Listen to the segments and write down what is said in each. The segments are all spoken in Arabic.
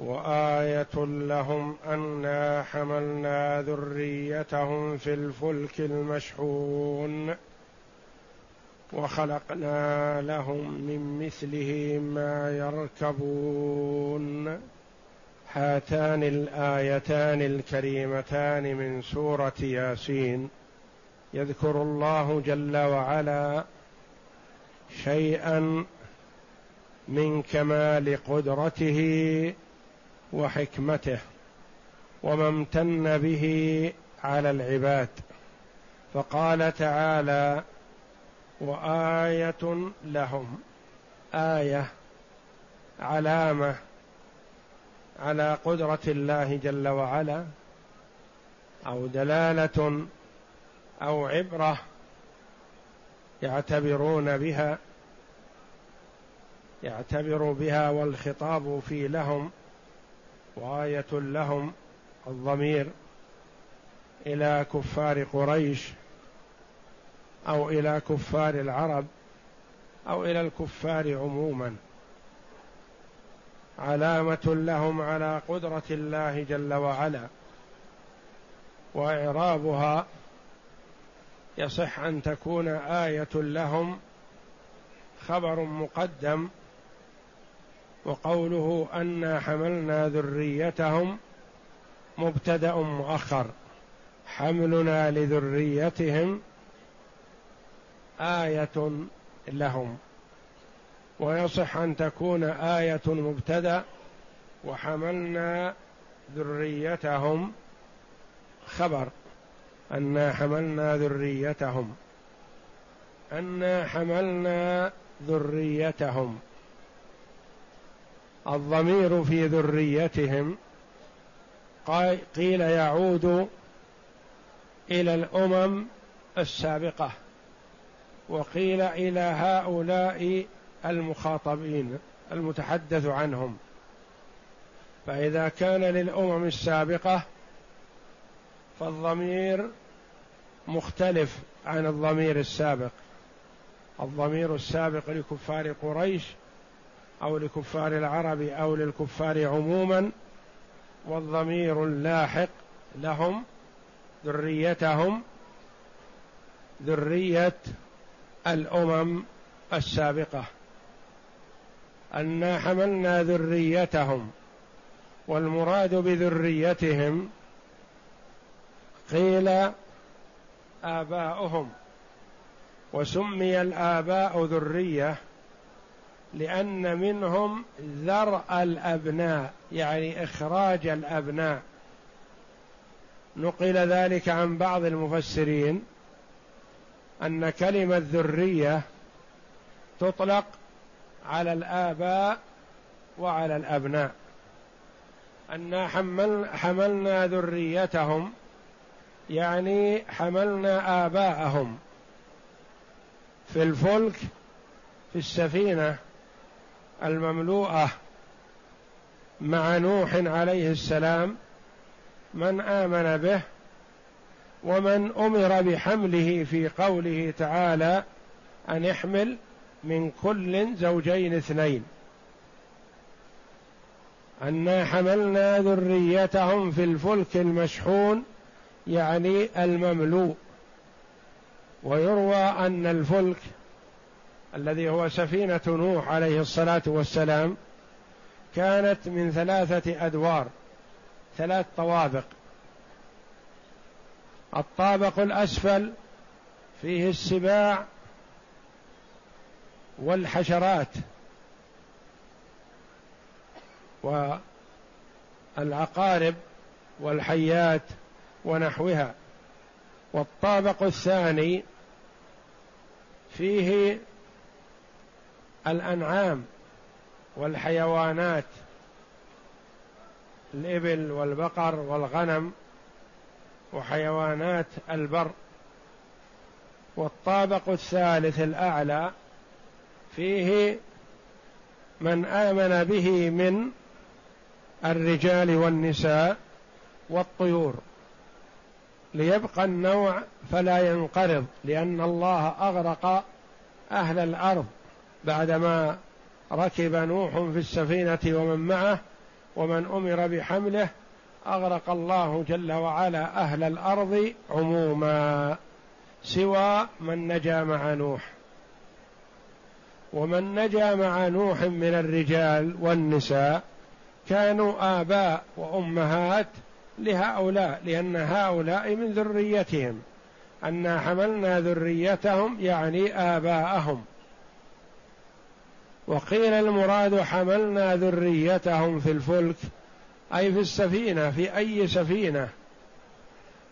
وآية لهم أنا حملنا ذريتهم في الفلك المشحون وخلقنا لهم من مثله ما يركبون. هاتان الآيتان الكريمتان من سورة ياسين. يذكر الله جل وعلا شيئا من كمال قدرته وحكمته وما امتن به على العباد. فقال تعالى وآية لهم. آية علامة على قدرة الله جل وعلا أو دلالة أو عبرة يعتبرون بها يعتبر بها والخطاب في لهم. وايه لهم الضمير إلى كفار قريش أو إلى كفار العرب أو إلى الكفار عموما. علامة لهم على قدرة الله جل وعلا وإعرابها يصح أن تكون آية لهم خبر مقدم وقوله انا حملنا ذريتهم مبتدأ مؤخر. حملنا لذريتهم آية لهم. ويصح أن تكون آية مبتدأ وحملنا ذريتهم خبر. انا حملنا ذريتهم. انا حملنا ذريتهم. الضمير في ذريتهم. قيل يعود إلى الأمم السابقة وقيل إلى هؤلاء المخاطبين المتحدث عنهم. فإذا كان للأمم السابقة فالضمير مختلف عن الضمير السابق. الضمير السابق لكفار قريش أو لكفار العرب أو للكفار عموما والضمير اللاحق لهم ذريتهم ذرية الأمم السابقة. انا حملنا ذريتهم والمراد بذريتهم قيل آباؤهم وسمي الآباء ذرية لأن منهم ذرأ الأبناء يعني إخراج الأبناء. نقل ذلك عن بعض المفسرين أن كلمة ذرية تطلق على الآباء وعلى الأبناء. أنا حمل حملنا ذريتهم يعني حملنا آباءهم في الفلك في السفينة المملوءة مع نوح عليه السلام من آمن به ومن أمر بحمله في قوله تعالى أن احمل من كل زوجين اثنين. انا حملنا ذريتهم في الفلك المشحون يعني المملوء. ويروى أن الفلك الذي هو سفينة نوح عليه الصلاة والسلام كانت من ثلاثة أدوار ثلاث طوابق. الطابق الأسفل فيه السباع والحشرات والعقارب والحيات ونحوها. والطابق الثاني فيه الأنعام والحيوانات الإبل والبقر والغنم وحيوانات البر. والطابق الثالث الأعلى فيه من آمن به من الرجال والنساء والطيور. ليبقى النوع فلا ينقرض لأن الله أغرق أهل الأرض. بعدما ركب نوح في السفينة ومن معه ومن أمر بحمله أغرق الله جل وعلا أهل الأرض عموما سوى من نجا مع نوح. ومن نجا مع نوح من الرجال والنساء كانوا آباء وأمهات لهؤلاء لأن هؤلاء من ذريتهم. انا حملنا ذريتهم يعني آباءهم. وقيل المراد حملنا ذريتهم في الفلك أي في السفينة في أي سفينة.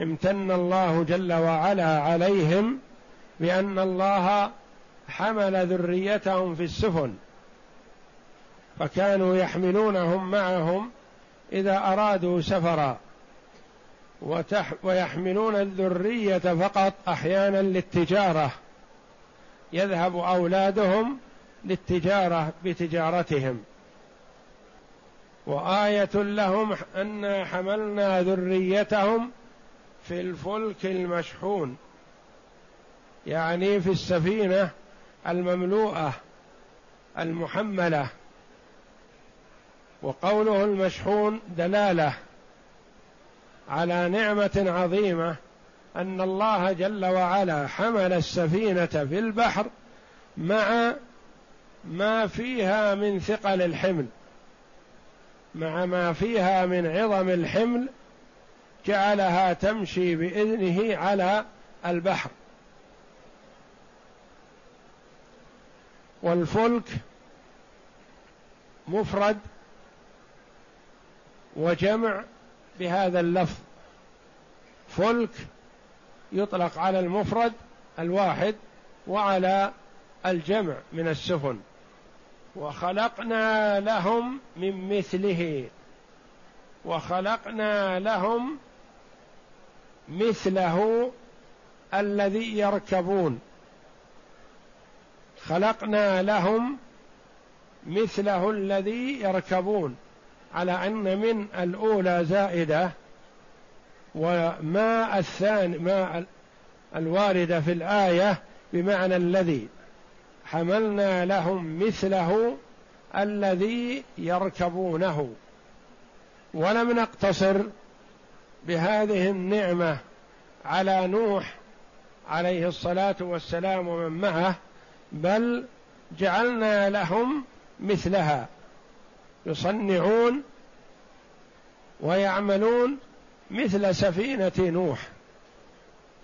امتن الله جل وعلا عليهم بأن الله حمل ذريتهم في السفن. فكانوا يحملونهم معهم إذا أرادوا سفرا. ويحملون الذرية فقط أحيانا للتجارة. يذهب أولادهم للتجارة بتجارتهم. وآية لهم انا حملنا ذريتهم في الفلك المشحون. يعني في السفينة المملوءة المحملة. وقوله المشحون دلالة على نعمة عظيمة أن الله جل وعلا حمل السفينة في البحر مع ما فيها من ثقل الحمل مع ما فيها من عظم الحمل جعلها تمشي بإذنه على البحر. والفلك مفرد وجمع بهذا اللفظ. فلك يطلق على المفرد الواحد وعلى الجمع من السفن. وخلقنا لهم من مثله. وخلقنا لهم مثله الذي يركبون. خلقنا لهم مثله الذي يركبون. على أن من الأولى زائدة وما الثاني ما الواردة في الآية بمعنى الذي. حملنا لهم مثله الذي يركبونه. ولم نقتصر بهذه النعمة على نوح عليه الصلاة والسلام ومن معه بل جعلنا لهم مثلها. يصنعون ويعملون مثل سفينة نوح.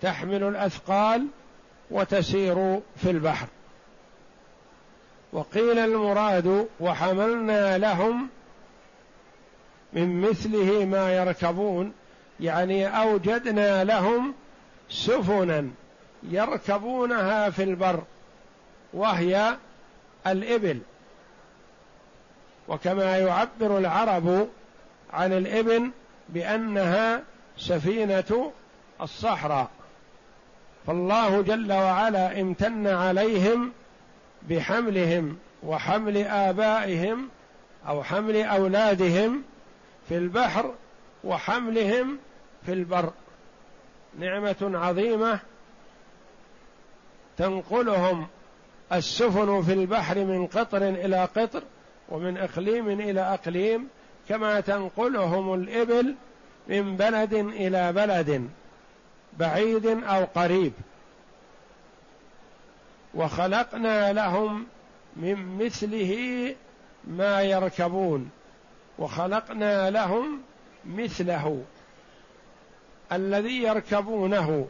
تحمل الأثقال وتسير في البحر. وقيل المراد وحملنا لهم من مثله ما يركبون يعني أوجدنا لهم سفنا يركبونها في البر وهي الإبل. وكما يعبر العرب عن الإبل بأنها سفينة الصحراء. فالله جل وعلا امتن عليهم بحملهم وحمل آبائهم أو حمل أولادهم في البحر وحملهم في البر. نعمة عظيمة تنقلهم السفن في البحر من قطر إلى قطر ومن إقليم إلى إقليم كما تنقلهم الإبل من بلد إلى بلد بعيد أو قريب. وخلقنا لهم من مثله ما يركبون. وخلقنا لهم مثله الذي يركبونه.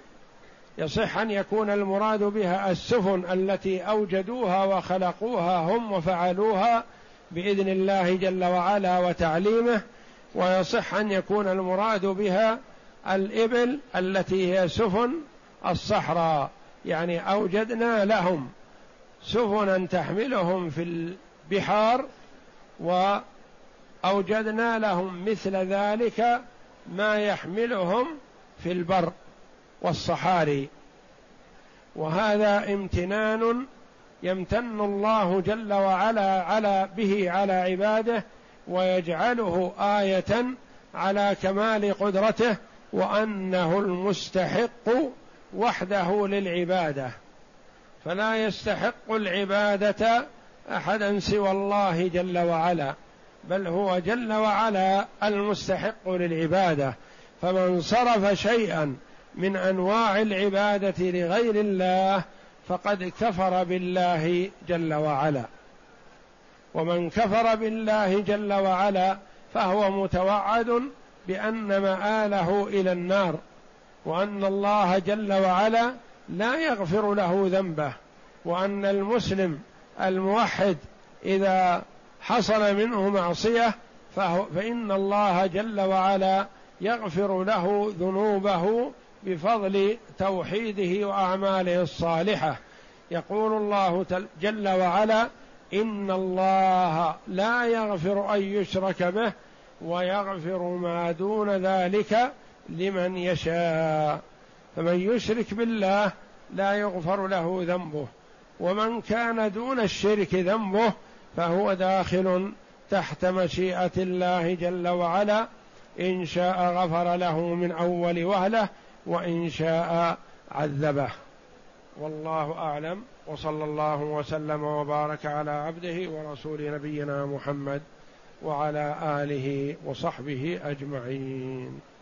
يصح أن يكون المراد بها السفن التي أوجدوها وخلقوها هم وفعلوها بإذن الله جل وعلا وتعليمه. ويصح أن يكون المراد بها الإبل التي هي سفن الصحراء. يعني أوجدنا لهم سفنا تحملهم في البحار وأوجدنا لهم مثل ذلك ما يحملهم في البر والصحاري. وهذا امتنان يمتن الله جل وعلا على به على عباده ويجعله آية على كمال قدرته وأنه المستحق وحده للعبادة. فلا يستحق العبادة أحدا سوى الله جل وعلا بل هو جل وعلا المستحق للعبادة. فمن صرف شيئا من أنواع العبادة لغير الله فقد كفر بالله جل وعلا. ومن كفر بالله جل وعلا فهو متوعد بأن مآله إلى النار. وأن الله جل وعلا لا يغفر له ذنبه وأن المسلم الموحد إذا حصل منه معصية فهو فإن الله جل وعلا يغفر له ذنوبه بفضل توحيده وأعماله الصالحة. يقول الله جل وعلا إن الله لا يغفر أن يشرك به ويغفر ما دون ذلك لمن يشاء. فمن يشرك بالله لا يغفر له ذنبه. ومن كان دون الشرك ذنبه فهو داخل تحت مشيئة الله جل وعلا. إن شاء غفر له من أول وهلة وإن شاء عذبه. والله أعلم. وصلى الله وسلم وبارك على عبده ورسول نبينا محمد وعلى آله وصحبه أجمعين.